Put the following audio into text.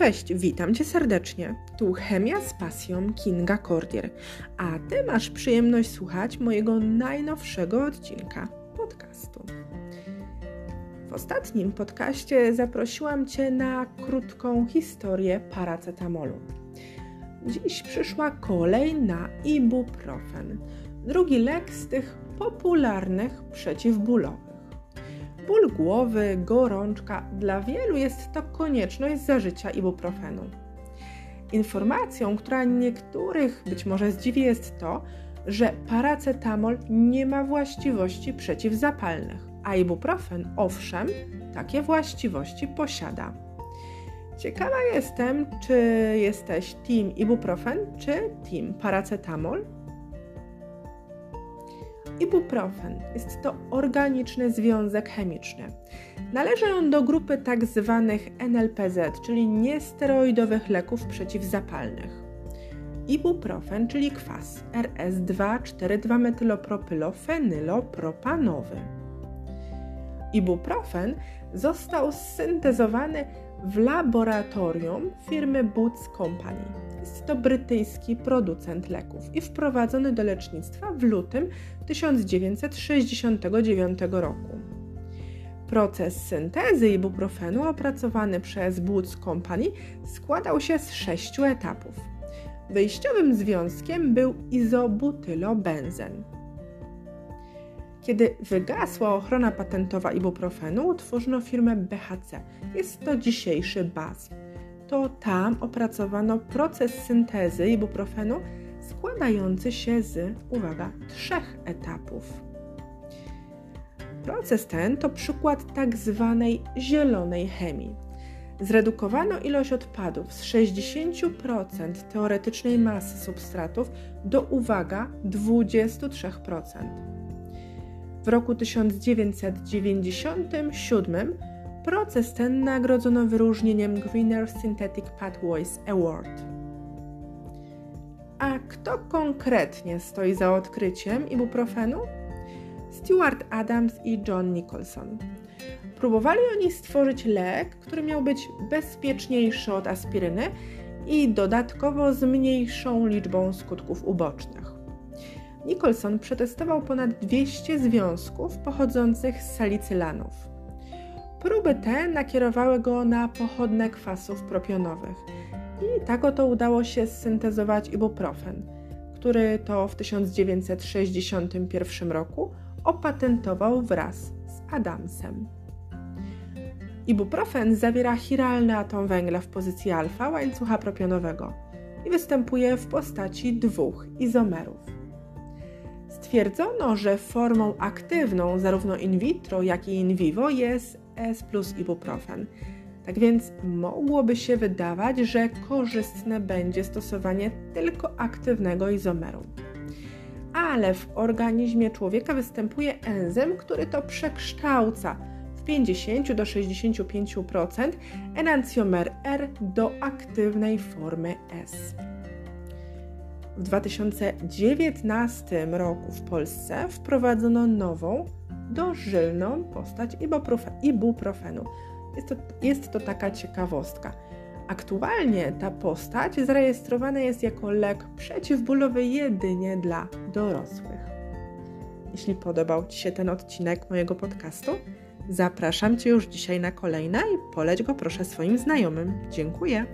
Cześć, witam Cię serdecznie. Tu Chemia z pasją Kinga Cordier, a Ty masz przyjemność słuchać mojego najnowszego odcinka podcastu. W ostatnim podcaście zaprosiłam Cię na krótką historię paracetamolu. Dziś przyszła kolej na ibuprofen, drugi lek z tych popularnych przeciwbólowych. Ból głowy, gorączka dla wielu jest to konieczność zażycia ibuprofenu. Informacją, która niektórych być może zdziwi, jest to, że paracetamol nie ma właściwości przeciwzapalnych, a ibuprofen owszem takie właściwości posiada. Ciekawa jestem, czy jesteś team ibuprofen czy team paracetamol? Ibuprofen jest to organiczny związek chemiczny. Należy on do grupy tzw. Tak NLPZ, czyli niesteroidowych leków przeciwzapalnych. Ibuprofen, czyli kwas RS2,4,2-metylopropylofenylopropanowy. Ibuprofen został syntezowany w laboratorium firmy Boots Company. Jest to brytyjski producent leków i wprowadzony do lecznictwa w lutym 1969 roku. Proces syntezy ibuprofenu opracowany przez Boots Company składał się z sześciu etapów. Wyjściowym związkiem był izobutylobenzen. Kiedy wygasła ochrona patentowa ibuprofenu, utworzono firmę BHC. Jest to dzisiejszy BASF. To tam opracowano proces syntezy ibuprofenu składający się z, uwaga, trzech etapów. Proces ten to przykład tak zwanej zielonej chemii. Zredukowano ilość odpadów z 60% teoretycznej masy substratów do, uwaga, 23%. W roku 1997 proces ten nagrodzono wyróżnieniem Greener Synthetic Pathways Award. A kto konkretnie stoi za odkryciem ibuprofenu? Stuart Adams i John Nicholson. Próbowali oni stworzyć lek, który miał być bezpieczniejszy od aspiryny i dodatkowo z mniejszą liczbą skutków ubocznych. Nicholson przetestował ponad 200 związków pochodzących z salicylanów. Próby te nakierowały go na pochodne kwasów propionowych i tak oto udało się syntezować ibuprofen, który to w 1961 roku opatentował wraz z Adamsem. Ibuprofen zawiera chiralny atom węgla w pozycji alfa łańcucha propionowego i występuje w postaci dwóch izomerów. Stwierdzono, że formą aktywną zarówno in vitro, jak i in vivo jest S plus ibuprofen. Tak więc mogłoby się wydawać, że korzystne będzie stosowanie tylko aktywnego izomeru. Ale w organizmie człowieka występuje enzym, który to przekształca w 50 do 65% enancjomer R do aktywnej formy S. W 2019 roku w Polsce wprowadzono nową, dożylną postać ibuprofenu. Jest to, jest to taka ciekawostka. Aktualnie ta postać zarejestrowana jest jako lek przeciwbólowy jedynie dla dorosłych. Jeśli podobał Ci się ten odcinek mojego podcastu, zapraszam Cię już dzisiaj na kolejne i poleć go proszę swoim znajomym. Dziękuję.